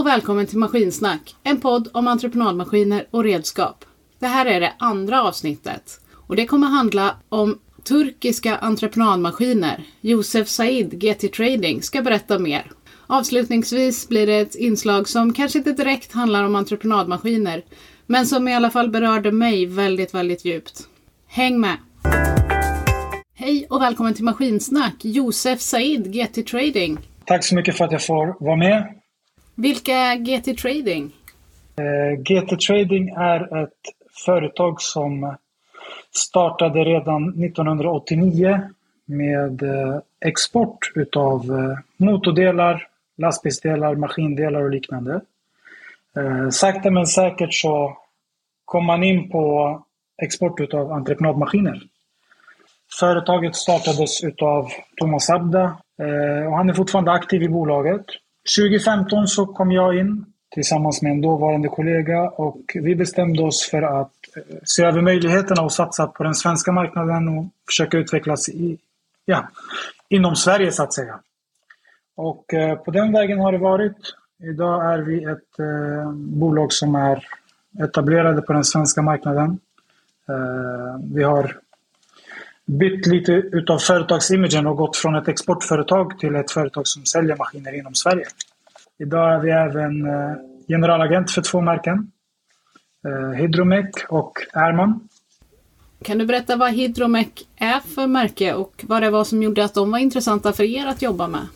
och välkommen till Maskinsnack, en podd om entreprenadmaskiner och redskap. Det här är det andra avsnittet och det kommer handla om turkiska entreprenadmaskiner. Josef Said, GT Trading, ska berätta mer. Avslutningsvis blir det ett inslag som kanske inte direkt handlar om entreprenadmaskiner, men som i alla fall berörde mig väldigt, väldigt djupt. Häng med! Hej och välkommen till Maskinsnack, Josef Said, GT Trading. Tack så mycket för att jag får vara med. Vilka är GT Trading? Eh, GT Trading är ett företag som startade redan 1989 med eh, export utav eh, motordelar, lastbilsdelar, maskindelar och liknande. Eh, sakta men säkert så kom man in på export utav entreprenadmaskiner. Företaget startades utav Thomas Abda eh, och han är fortfarande aktiv i bolaget. 2015 så kom jag in tillsammans med en dåvarande kollega och vi bestämde oss för att eh, se över möjligheterna och satsa på den svenska marknaden och försöka utvecklas i, ja, inom Sverige så att säga. Och eh, på den vägen har det varit. Idag är vi ett eh, bolag som är etablerade på den svenska marknaden. Vi har bytt lite utav företagsimagen och gått från ett exportföretag till ett företag som säljer maskiner inom Sverige. Idag är vi även eh, generalagent för två märken. Eh, Hydromec och Airman. Kan du berätta vad Hydromec är för märke och vad det var som gjorde att de var intressanta för er att jobba med?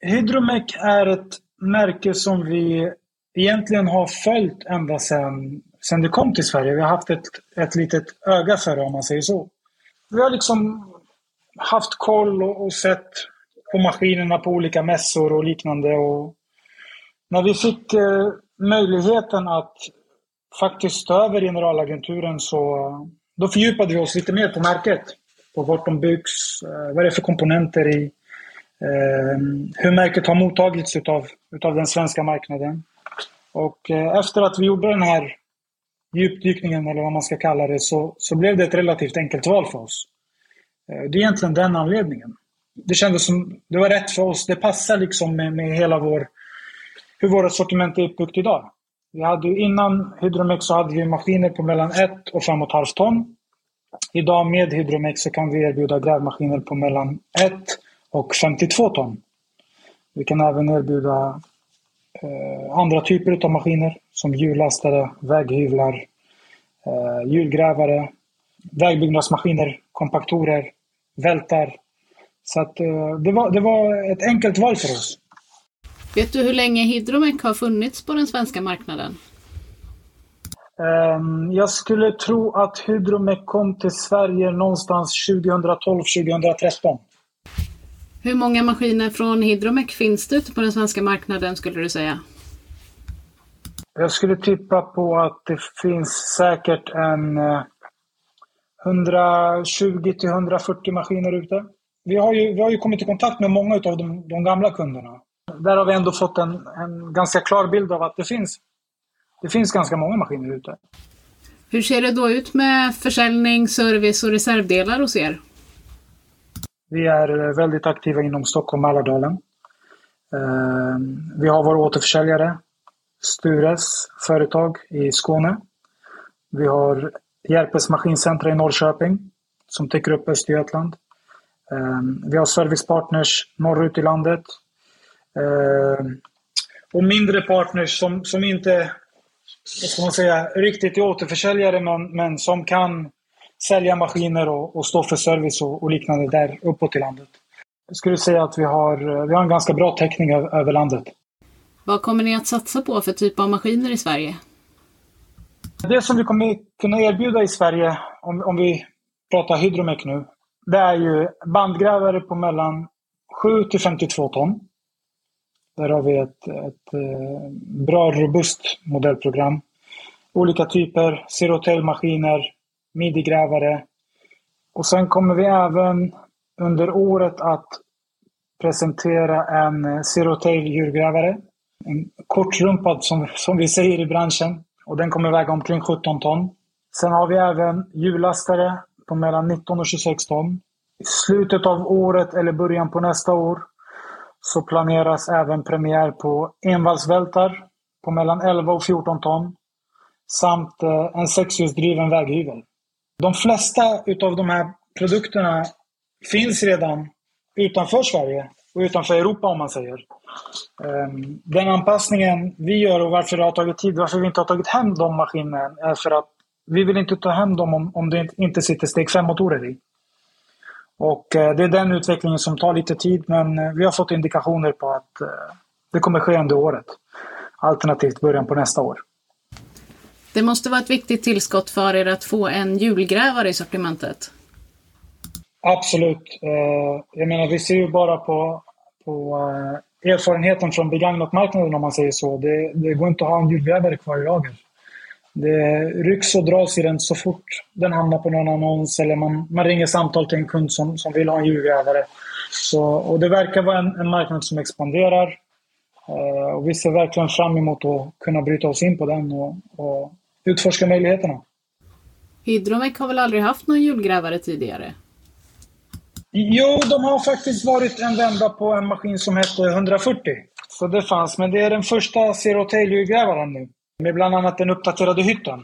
Hydromec är ett märke som vi egentligen har följt ända sedan, sedan det kom till Sverige. Vi har haft ett, ett litet öga för det om man säger så vi har liksom haft koll och, och, sett på maskinerna på olika mässor och liknande. Och när vi fick eh, möjligheten att faktiskt ta över generalagenturen så då fördjupade vi oss lite mer på märket. På vart de byggs, eh, vad det är för komponenter i, eh, hur märket har mottagits utav, utav den svenska marknaden. Och eh, efter att vi gjorde den här djupdykningen eller vad man ska kalla det så, så blev det ett relativt enkelt val för oss. Eh, det är egentligen den anledningen. Det kändes som det var rätt för oss. Det passar liksom med, med hela vår, hur vårt sortiment är uppbyggt idag. Vi hade innan Hydromex så hade vi maskiner på mellan 1 och 5,5 ton. Idag med Hydromex så kan vi erbjuda grävmaskiner på mellan 1 och 52 ton. Vi kan även erbjuda eh, andra typer av maskiner som hjullastare, väghyvlar, eh, hjulgrävare, vägbyggnadsmaskiner, kompaktorer, vältar. Så att, eh, det, var, det var ett enkelt val för oss. Vet du hur länge Hydromec har funnits på den svenska marknaden? Um, jag skulle tro att Hydromec kom till Sverige någonstans 2012-2013. Hur många maskiner från Hydromec finns det ute på den svenska marknaden skulle du säga? Jag skulle tippa på att det finns säkert en 120 till 140 maskiner ute. Vi har ju, vi har ju kommit i kontakt med många av de, de gamla kunderna. Där har vi ändå fått en, en ganska klar bild av att det finns, det finns ganska många maskiner ute. Hur ser det då ut med försäljning, service och reservdelar hos er? Vi är väldigt aktiva inom Stockholm och Mälardalen. Eh, vi har vår återförsäljare, Stures företag i Skåne. Vi har Järpes Maskincentra i Norrköping som täcker upp Östergötland. Ehm, vi har servicepartners norrut i landet. Ehm, och mindre partners som, som inte ska man säga, riktigt är återförsäljare men, men som kan sälja maskiner och, och stå för service och, och, liknande där uppåt i landet. Jag skulle säga att vi har, eh, vi har en ganska bra täckning över landet. Vad kommer ni att satsa på för typ av maskiner i Sverige? Det som vi kommer kunna erbjuda i Sverige, om, om vi pratar Hydromec nu, det är ju bandgrävare på mellan 7 till 52 ton. Där har vi ett, ett eh, bra robust modellprogram. Olika typer, zero-tail-maskiner, midi-grävare. Och sen kommer vi även under året att presentera en eh, zero-tail djurgrävare. En kortrumpad som, som vi säger i branschen. Och den kommer väga omkring 17 ton. Sen har vi även hjullastare på mellan 19 och 26 ton. I slutet av året eller början på nästa år så planeras även premiär på envalsvältar på mellan 11 och 14 ton samt eh, en sexhjulsdriven väghyvel. De flesta utav de här produkterna finns redan utanför Sverige och utanför Europa om man säger. Ehm, den anpassningen vi gör och varför det har tagit tid, varför vi inte har tagit hem de maskinerna är för att vi vill inte ta hem dem om, om det inte sitter steg 5-motorer i. Och eh, det är den utvecklingen som tar lite tid men eh, vi har fått indikationer på att eh, det kommer ske under året. Alternativt början på nästa år. Det måste vara ett viktigt tillskott för er att få en hjulgrävare i sortimentet. Absolut. Eh, jag menar, vi ser ju bara på, på eh, erfarenheten från begagnatmarknaden om man säger så. Det, det går inte att ha en julgrävare kvar i lager. Det rycks och dras i den så fort den hamnar på någon annons eller man, man ringer samtal till en kund som, som vill ha en julgrävare. Så, och det verkar vara en, en marknad som expanderar. Eh, och vi ser verkligen fram emot att kunna bryta oss in på den och, och utforska möjligheterna. Hydromec har väl aldrig haft någon julgrävare tidigare? Jo, de har faktiskt varit en vända på en maskin som hette 140. Så det fanns, men det är den första Zero Tail hjulgrävaren nu. Med bland annat den uppdaterade hytten.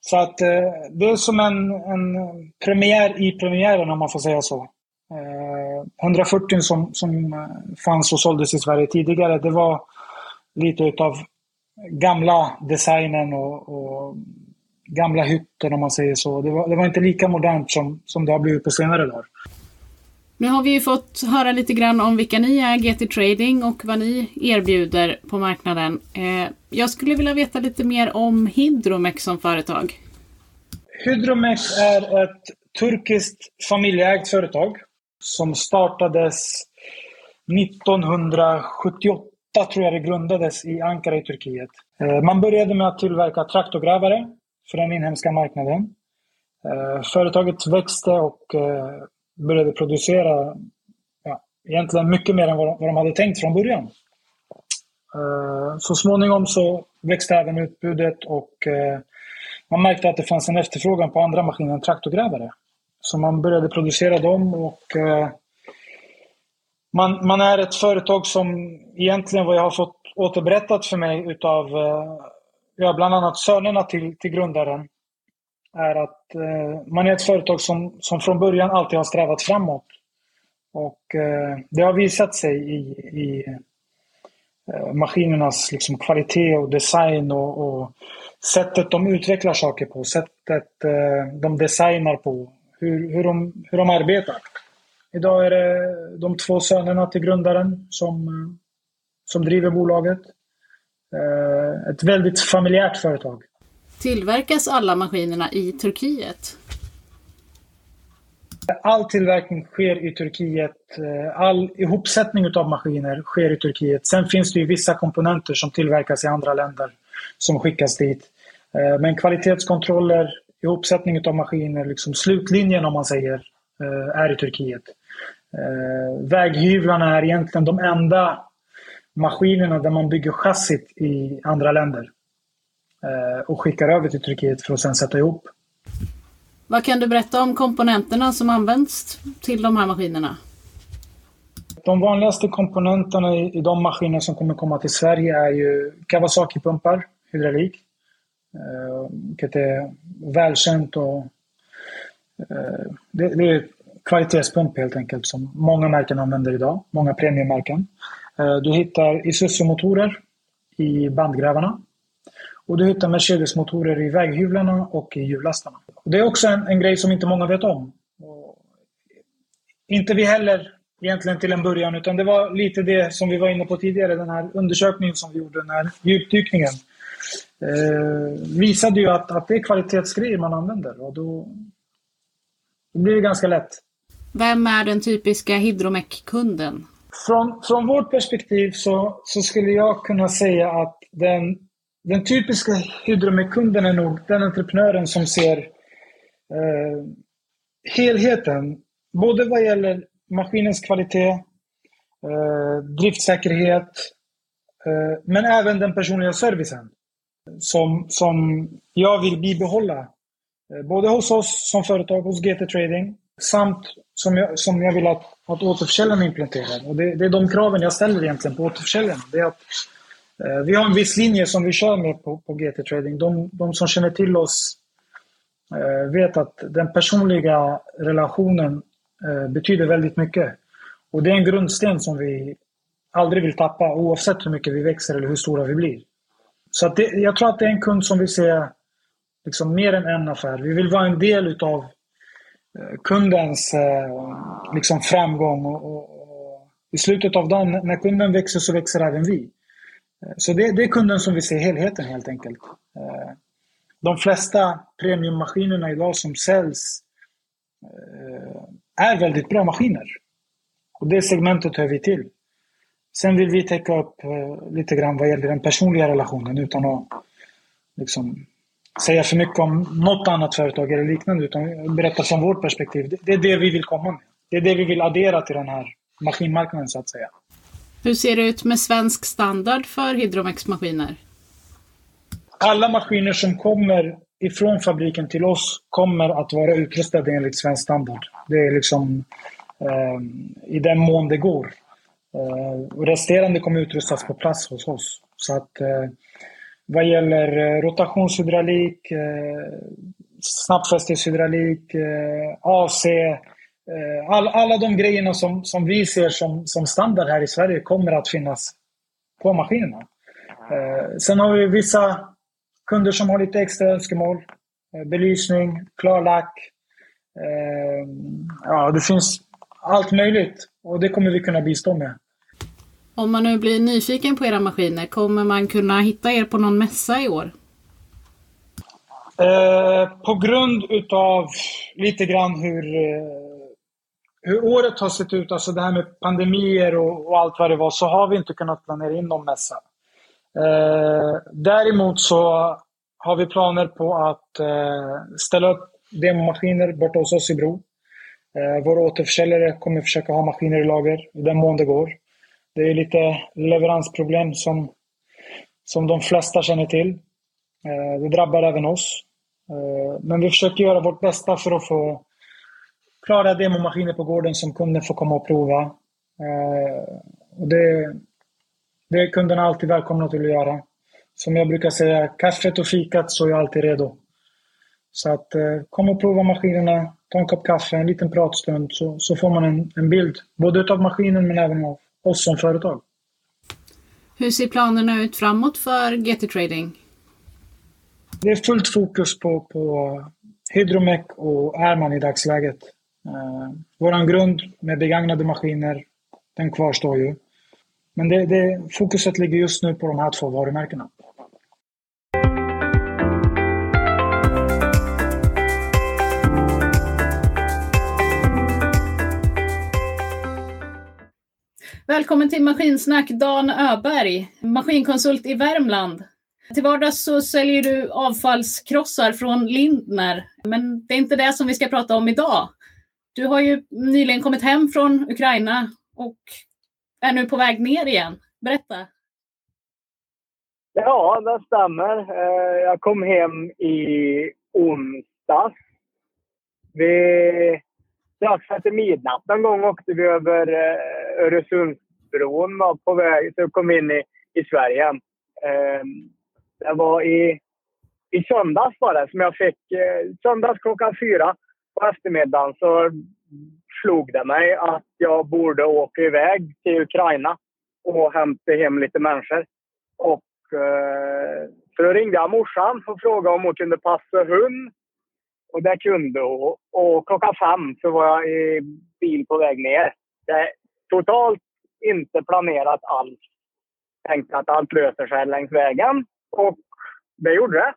Så att eh, det är som en, en premiär i premiären om man får säga så. Eh, 140 som, som eh, fanns och såldes i Sverige tidigare, det var lite utav gamla designen och, och gamla hytten om man säger så. Det var, det var inte lika modernt som, som det har blivit på senare dagar. Nu har vi ju fått höra lite grann om vilka ni är, GT Trading, och vad ni erbjuder på marknaden. Eh, jag skulle vilja veta lite mer om Hydromex som företag. Hydromex är ett turkiskt familjeägt företag som startades 1978 tror jag det grundades i Ankara i Turkiet. Eh, man började med att tillverka traktorgrävare för den inhemska marknaden. Eh, företaget växte och började producera ja, egentligen mycket mer än vad de, vad de hade tänkt från början. Uh, så småningom så växte även utbudet och uh, man märkte att det fanns en efterfrågan på andra maskiner än traktorgrävare. Så man började producera dem och uh, man, man, är ett företag som egentligen vad jag har fått återberättat för mig utav ja, bland annat sönerna till, till grundaren är att eh, man är ett företag som, som från början alltid har strävat framåt. Och eh, det har visat sig i, i eh, maskinernas liksom, kvalitet och design och, och, sättet de utvecklar saker på, sättet eh, de designar på, hur, hur, de, hur de arbetar. Idag är det de två sönerna till grundaren som, eh, som driver bolaget. Eh, ett väldigt familjärt företag. Tillverkas alla maskinerna i Turkiet? All tillverkning sker i Turkiet. Eh, all ihopsättning av maskiner sker i Turkiet. Sen finns det ju vissa komponenter som tillverkas i andra länder som skickas dit. Eh, men kvalitetskontroller, ihopsättning av maskiner, liksom slutlinjen om man säger, eh, är i Turkiet. Väghyvlarna är egentligen de enda maskinerna där man bygger chassit i andra länder. Eh, och skickar över till Turkiet för att sedan sätta ihop. Vad kan du berätta om komponenterna som används till de här maskinerna? De vanligaste komponenterna i de maskiner som kommer komma till Sverige är ju Kawasaki-pumpar, hydraulik. Eh, vilket är välkänt och eh, det, är kvalitetspump helt enkelt som många märken använder idag. Många premiummärken. Du hittar Isuzu-motorer i bandgrävarna. Och du hittar Mercedes-motorer i väghyvlarna och i hjulastarna. Och det är också en, en grej som inte många vet om. Och inte vi heller egentligen till en början, utan det var lite det som vi var inne på tidigare, den här undersökningen som vi gjorde, den här djupdykningen. Eh, visade ju att, att det är kvalitetsgrejer man använder och då, då blir det ganska lätt. Vem är den typiska Hydromec-kunden? Från, från vårt perspektiv så, så skulle jag kunna säga att den den typiska hydromekunden är nog den entreprenören som ser eh, helheten. Både vad gäller maskinens kvalitet, eh, driftsäkerhet, eh, men även den personliga servicen. Som, som jag vill bibehålla. Eh, både hos oss som företag, hos GT Trading, Samt som jag, som jag vill att, att återförsäljarna implementerar. Och det, det, är de kraven jag ställer egentligen på återförsäljarna. Det är att, Eh, vi har en viss linje som vi kör med på, på GT Trading. De, de som känner till oss eh, vet att den personliga relationen eh, betyder väldigt mycket. Och det är en grundsten som vi aldrig vill tappa oavsett hur mycket vi växer eller hur stora vi blir. Så att det, jag tror att det är en kund som vill se liksom mer än en affär. Vi vill vara en del utav eh, kundens eh, liksom framgång. Och, och, och, I slutet av dagen, när kunden växer så växer även vi. Eh, så det, det är kunden som vill se helheten helt enkelt. Eh, de flesta premiummaskinerna idag som säljs eh, är väldigt bra maskiner. Och det segmentet hör vi till. Sen vill vi täcka upp lite grann vad gäller den personliga relationen utan att liksom säga för mycket om något annat företag eller liknande utan berätta från vårt perspektiv. Det är det vi vill komma med. Det är det vi vill addera till den här maskinmarknaden så att säga. Hur ser det ut med svensk standard för Hydromex-maskiner? Alla maskiner som kommer ifrån fabriken till oss kommer att vara utrustade enligt svensk standard. Det är liksom eh, i den mån det går. Eh, resterande kommer utrustas på plats hos oss. Så att eh, vad gäller eh, rotationshydraulik, eh, snabbfästeshydraulik, eh, AC. All, alla de grejerna som, som vi ser som, som standard här i Sverige kommer att finnas på maskinerna. Sen har vi vissa kunder som har lite extra önskemål. Belysning, klarlack. Ja, det finns allt möjligt och det kommer vi kunna bistå med. Om man nu blir nyfiken på era maskiner, kommer man kunna hitta er på någon mässa i år? Eh, på grund utav lite grann hur, eh, hur året har sett ut, alltså det här med pandemier och, och, allt vad det var, så har vi inte kunnat planera in någon mässa. Eh, däremot så har vi planer på att eh, ställa upp demomaskiner borta hos oss i Bro. Eh, våra återförsäljare kommer försöka ha maskiner i lager i den mån det går. Det är lite leveransproblem som, som de flesta känner till. Eh, det drabbar även oss. Eh, men vi försöker göra vårt bästa för att få klara demomaskiner på gården som kunden får komma och prova. Eh, och det, det är kunderna alltid välkomna till att göra. Som jag brukar säga, kaffet och fikat så är jag alltid redo. Så att kom och prova maskinerna, ta en kopp kaffe, en liten pratstund så, så får man en, en bild. Både av maskinen men även av oss som företag. Hur ser planerna ut framåt för GT Trading? Det är fullt fokus på, på Hydromec och Airman i dagsläget. Eh, Vår grund med begagnade maskiner, den kvarstår ju. Men det, det, fokuset ligger just nu på de här två varumärkena. Välkommen till Maskinsnack Dan Öberg, maskinkonsult i Värmland. Till vardags så säljer du avfallskrossar från Lindner, men det är inte det som vi ska prata om idag. Du har ju nyligen kommit hem från Ukraina och är nu på väg ner igen. Berätta. Ja, det stämmer. Eh, jag kom hem i onsdags. Vi strax alltså efter midnatt någon gång åkte vi över eh, Öresundsbron var på väg, så kom in i, i Sverige. Eh, det var i, i söndags var det som jag fick, söndags klockan fyra på eftermiddagen så slog det mig att jag borde åka iväg till Ukraina och hämta hem lite människor. Och eh, så då ringde jag morsan och frågade om hon kunde passa hund och det kunde hon. Och klockan fem så var jag i bil på väg ner. Det är totalt inte planerat alls. Tänkte att allt löser sig längs vägen. Och det gjorde det.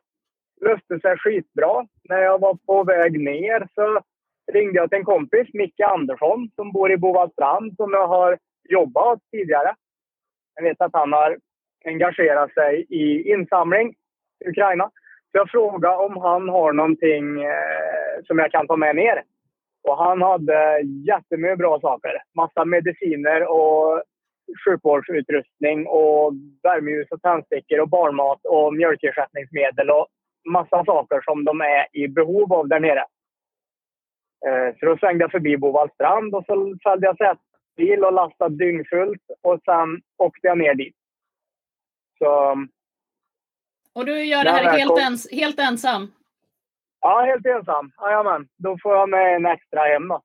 Löste sig skitbra. När jag var på väg ner så ringde jag till en kompis, Micke Andersson, som bor i Bovallstrand, som jag har jobbat tidigare. Jag vet att han har engagerat sig i insamling i Ukraina. Så jag frågade om han har någonting eh, som jag kan ta med ner. Och han hade jättemycket bra saker. Massa mediciner och sjukvårdsutrustning och värmeljus och tändstickor och barnmat och mjölkersättningsmedel och massa saker som de är i behov av där nere. Eh, så då svängde jag förbi Bovallstrand och så följde jag sätbil och lastade dyngfullt och sen åkte jag ner dit. Så, och du gör det här helt, ens, helt ensam? Ja, helt ensam. Jajamän. Då får jag med en extra hem då.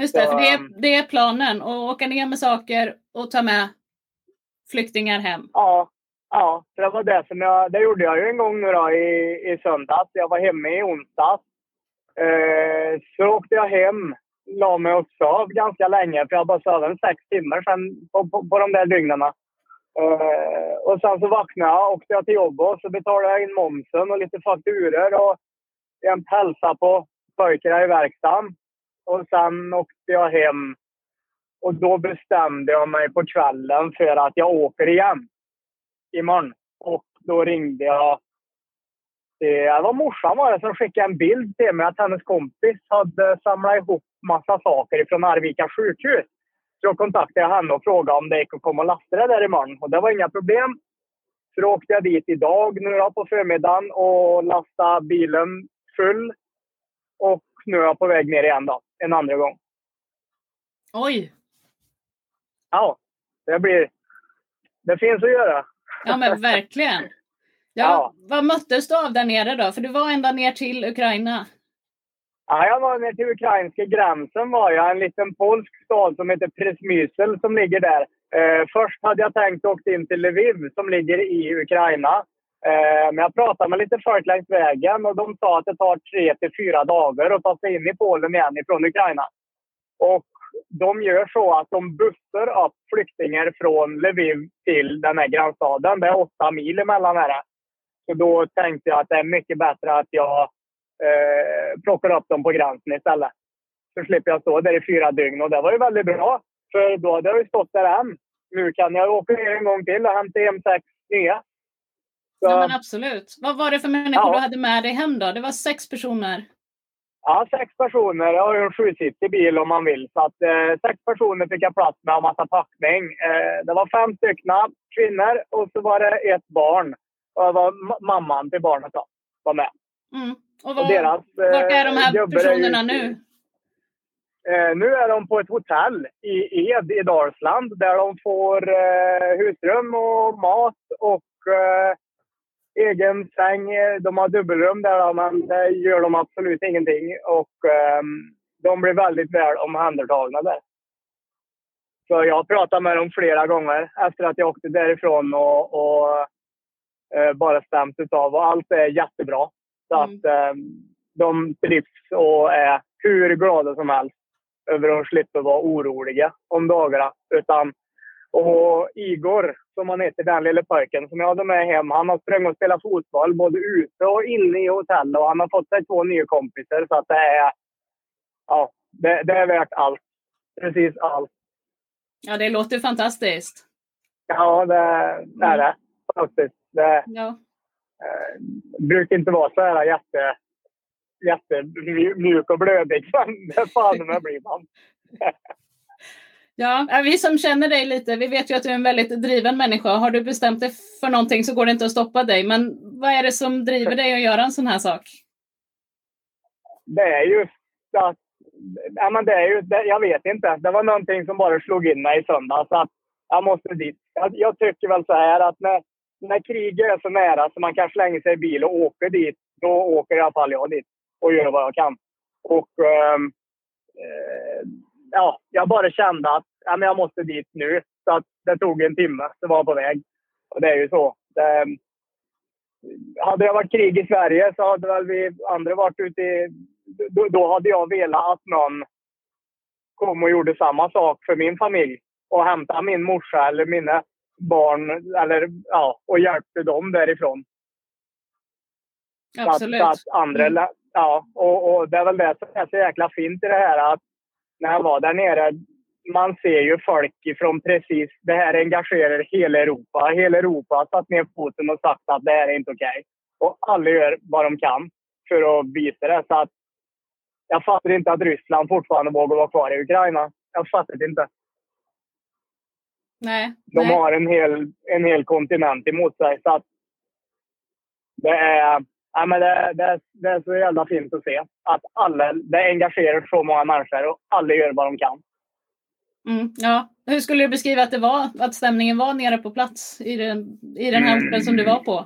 Just det, så, för det är, det är planen. Att åka ner med saker och ta med flyktingar hem. Ja, ja det var det som jag... Det gjorde jag ju en gång nu då i, i söndags. Jag var hemma i onsdags. Eh, så åkte jag hem, la mig och sov ganska länge för jag bara sov en sex timmar sen på, på, på de där dygnen. Eh, och sen så vaknade jag, åkte jag till jobbet och så betalade jag in momsen och lite fakturor och en hälsa på pojkarna i verkstaden. Och sen åkte jag hem och då bestämde jag mig på kvällen för att jag åker igen imorgon. Och då ringde jag det var morsan var det som skickade en bild till mig att hennes kompis hade samlat ihop massa saker från Arvika sjukhus. Så då kontaktade jag henne och frågade om det gick att komma och lasta det där imorgon. Och det var inga problem. Så då åkte jag dit idag nu då, på förmiddagen och lastade bilen full. Och nu är jag på väg ner igen då, en andra gång. Oj! Ja, det blir... Det finns att göra. Ja, men verkligen. Ja, ja. Vad möttes du av där nere då? För du var ända ner till Ukraina. Ja, jag var ner till ukrainska gränsen var jag. En liten polsk stad som heter Presmysel som ligger där. Eh, först hade jag tänkt åka in till Lviv som ligger i Ukraina. Eh, men jag pratade med lite folk längs vägen och de sa att det tar tre till fyra dagar att ta sig in i Polen igen ifrån Ukraina. Och de gör så att de bussar upp flyktingar från Lviv till den här grannstaden. Det är åtta mil emellan här. Så då tänkte jag att det är mycket bättre att jag eh, plockar upp dem på gränsen istället. Så slipper jag stå där i fyra dygn och det var ju väldigt bra. För då hade jag ju stått där än. Nu kan jag åka ner en gång till och hämta hem sex nya. Så, ja men absolut. Vad var det för människor ja. du hade med dig hem då? Det var sex personer? Ja, sex personer. Jag har ju en sjusitsig bil om man vill. Så att, eh, sex personer fick jag plats med och massa packning. Eh, det var fem stycken kvinnor och så var det ett barn. Och det var mamman till barnet då, var med. Mm. Och, var, och deras, vart är de här eh, personerna är nu? Eh, nu är de på ett hotell i Ed i Dalsland där de får eh, husrum och mat och eh, egen säng. De har dubbelrum där men det gör de absolut ingenting. Och eh, de blir väldigt väl omhändertagna där. Så jag pratat med dem flera gånger efter att jag åkte därifrån och, och eh, bara stämt utav och allt är jättebra. Så mm. att eh, de trivs och är hur glada som helst över att slippa vara oroliga om dagarna. Utan, och Igor, som han heter, den lille pojken som jag hade med hem, han har sprungit och spelat fotboll både ute och inne i hotellet och han har fått sig två nya kompisar. Så att det är, ja, det, det är värt allt. Precis allt. Ja, det låter fantastiskt. Ja, det, det är det. Faktiskt. Det, ja eh, brukar inte vara så här jätte, jättemjuk och blödig. Men det fan med blir man. Ja, vi som känner dig lite, vi vet ju att du är en väldigt driven människa. Har du bestämt dig för någonting så går det inte att stoppa dig. Men vad är det som driver dig att göra en sån här sak? Det är ju att, ja men det är ju, det, jag vet inte. Det var någonting som bara slog in mig i söndags. Att jag måste dit. Jag, jag tycker väl så här att när, när kriget är så nära så man kan slänga sig i bil och åka dit, då åker i alla fall jag dit och gör vad jag kan. Och ehm, eh, ja, jag bara kände att ja, men jag måste dit nu. Så att det tog en timme, så var jag på väg. Och det är ju så. Det, hade det varit krig i Sverige så hade väl vi andra varit ute i... Då, då hade jag velat att någon kom och gjorde samma sak för min familj och hämtade min morsa eller mina barn eller, ja, och hjälpte dem därifrån. Absolut. Så att, så att andra, mm. ja, och, och, det är väl det som är så jäkla fint i det här att när jag var där nere, man ser ju folk ifrån precis, det här engagerar hela Europa. Hela Europa har satt ner foten och sagt att det här är inte okej. Okay. Och alla gör vad de kan för att visa det. Så att jag fattar inte att Ryssland fortfarande vågar vara kvar i Ukraina. Jag fattar det inte. Nej, De nej. har en hel, en hel kontinent emot sig. Så att det är, ja, men det, det, det är så jävla fint att se. Att alla, det engagerar så många människor och alla gör vad de kan. Mm, ja. Hur skulle du beskriva att det var, att stämningen var nere på plats i den, i den här orten som du var på?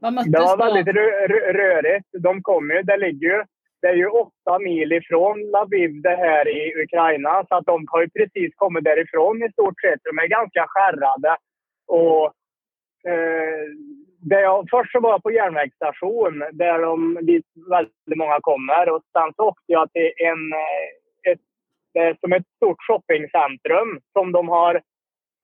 Vad möttes Det var väldigt rö- rörigt. De kom ju, det ligger ju, det är ju åtta mil ifrån Lviv det här i Ukraina. Så att de har ju precis kommit därifrån i stort sett. De är ganska skärrade. Och, eh, där jag, först så var jag på järnvägsstation där de, dit väldigt många kommer. Och sen så åkte jag till en, eh, ett, det är som ett stort shoppingcentrum som de har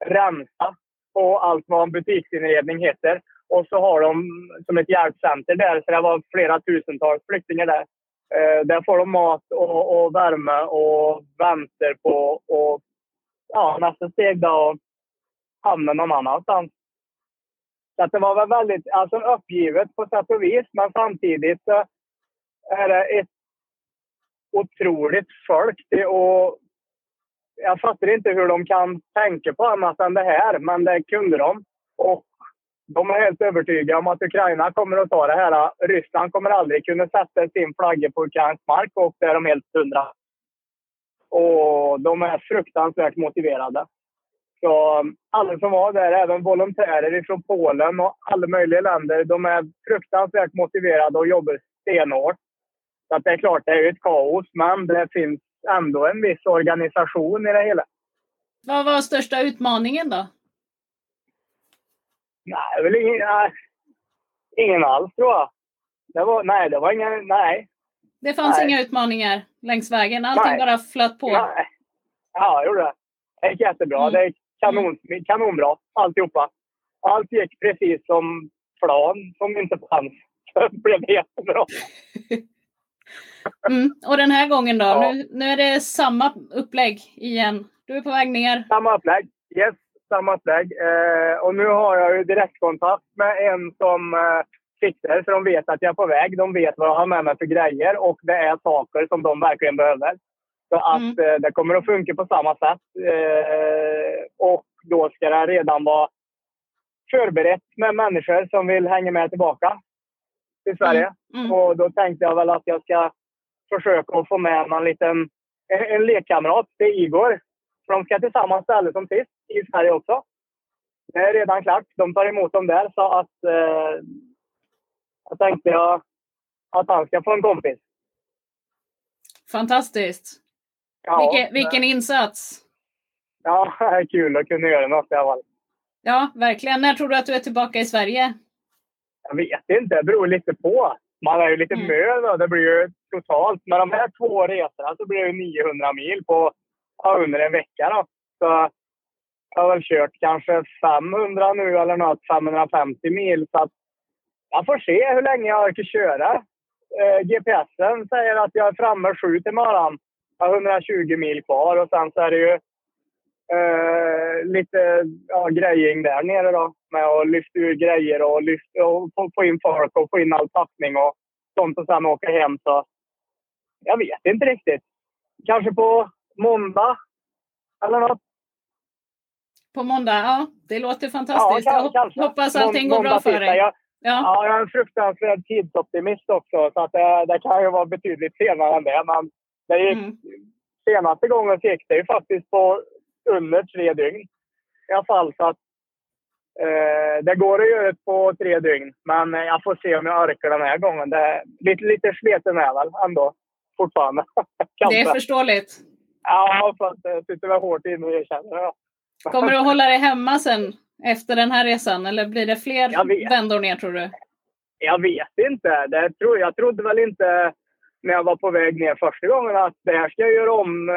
rensat på allt vad en butiksinredning heter. Och så har de som ett hjälpcenter där, så det var flera tusentals flyktingar där. Eh, där får de mat och, och värme och väntar på och ja, nästa steg då hamna någon annanstans. Så att det var väl väldigt alltså, uppgivet på sätt och vis, men samtidigt så är det ett otroligt folk. Det, och jag fattar inte hur de kan tänka på annat än det här, men det kunde de. Och de är helt övertygade om att Ukraina kommer att ta det här. Ryssland kommer aldrig kunna sätta sin flagga på ukrainsk mark och det är de helt hundra. Och de är fruktansvärt motiverade. Så alla som var där, även volontärer från Polen och alla möjliga länder, de är fruktansvärt motiverade och jobbar stenhårt. Så att det är klart, det är ju ett kaos, men det finns ändå en viss organisation i det hela. Vad var största utmaningen då? Nej, väl ingen, nej, ingen alls tror jag. Det var, nej, det var ingen, nej. Det fanns Nej. inga utmaninar längs vägen. Allting Nej. bara flöt på. nej. Ja, det gjorde det. Det gick jättebra. Mm. Det gick kanon, kanonbra, alltihopa. Allt gick precis som plan som inte fanns. Det blev jättebra. Mm. Och den här gången då? Ja. Nu, nu är det samma upplägg igen. Du är på väg ner. Samma upplägg. Yes, samma upplägg. Eh, och nu har jag ju direktkontakt med en som eh, fixar, så de vet att jag är på väg. De vet vad jag har med mig för grejer och det är saker som de verkligen behöver. Så att Mm. eh, det kommer att funka på samma sätt. Eh, och då ska det redan vara förberett med människor som vill hänga med tillbaka till Sverige. Mm. Och då tänkte jag väl att jag ska försöka få med någon liten en, en lekkamrat till Igor. För de ska tillsammans ställa som sist i Sverige också. Det är redan klart. De tar emot dem där. Så att eh, jag tänkte jag att han ska få en kompis. Fantastiskt. Ja, Vilken, vilken insats. Ja, det är kul att kunna göra något i alla fall. Ja, verkligen. När tror du att du är tillbaka i Sverige? Jag vet inte, det beror lite på. Man är ju lite Mm. mö då. Det blir ju totalt. Med de här två resorna så blir det ju 900 mil på ja, under en vecka då. Så jag har väl kört kanske 500 nu eller något, 550 mil. Så att jag får se hur länge jag orkar köra. Eh, GPSen säger att jag är framme sju till morgon. Jag har 120 mil kvar och sen så är det ju eh, lite ja, grejing där nere då. Med att lyfta ur grejer och, lyfta, och få, få in folk och få in all packning och sånt och sen åka hem. Så jag vet inte riktigt. Kanske på måndag eller något. På måndag? Ja, det låter fantastiskt. jag hop- kanske. hoppas allting går bra för dig. Jag, Ja. Ja, jag är en fruktansvärd tidsoptimist också. Så att det, det kan ju vara betydligt senare än det. Men det gick, Mm. senaste gången gick det ju faktiskt på under tre dygn. I alla fall så att eh, det går att göra det på tre dygn. Men eh, jag får se om jag orkar den här gången. Det är lite, lite sliten är väl ändå fortfarande. Det är förståeligt. Ja, för att det sitter väl hårt inne erkänner det. Kommer du att hålla dig hemma sen efter den här resan eller blir det fler vändor ner tror du? Jag vet inte. Det tro, jag trodde väl inte när jag var på väg ner första gången att det här ska jag göra om eh,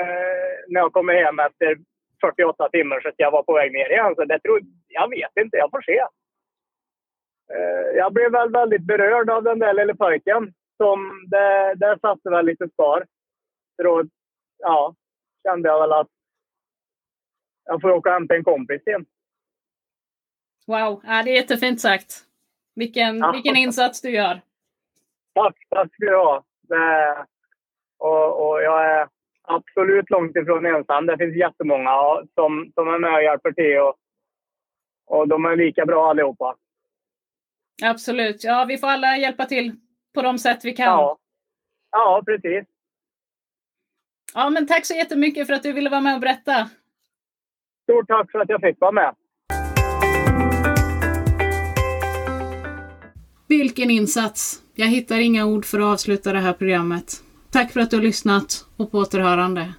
när jag kommer hem efter 48 timmar så ska jag vara på väg ner igen. Så det tro, jag vet inte, jag får se. Eh, jag blev väl väldigt berörd av den där lille pojken. Som det, där satte väl lite spar. Så då, ja, kände jag väl att jag får åka och hämta en kompis igen. Wow, ja, det är jättefint sagt. Vilken, Ja. vilken insats du gör. Tack, tack ska du ha. Det, och, och jag är absolut långt ifrån ensam. Det finns jättemånga som, som är med och hjälper till. Och, och de är lika bra allihopa. Absolut. Ja, vi får alla hjälpa till på de sätt vi kan. Ja, ja precis. Ja, men tack så jättemycket för att du ville vara med och berätta. Stort tack för att jag fick vara med. Vilken insats! Jag hittar inga ord för att avsluta det här programmet. Tack för att du har lyssnat och på återhörande.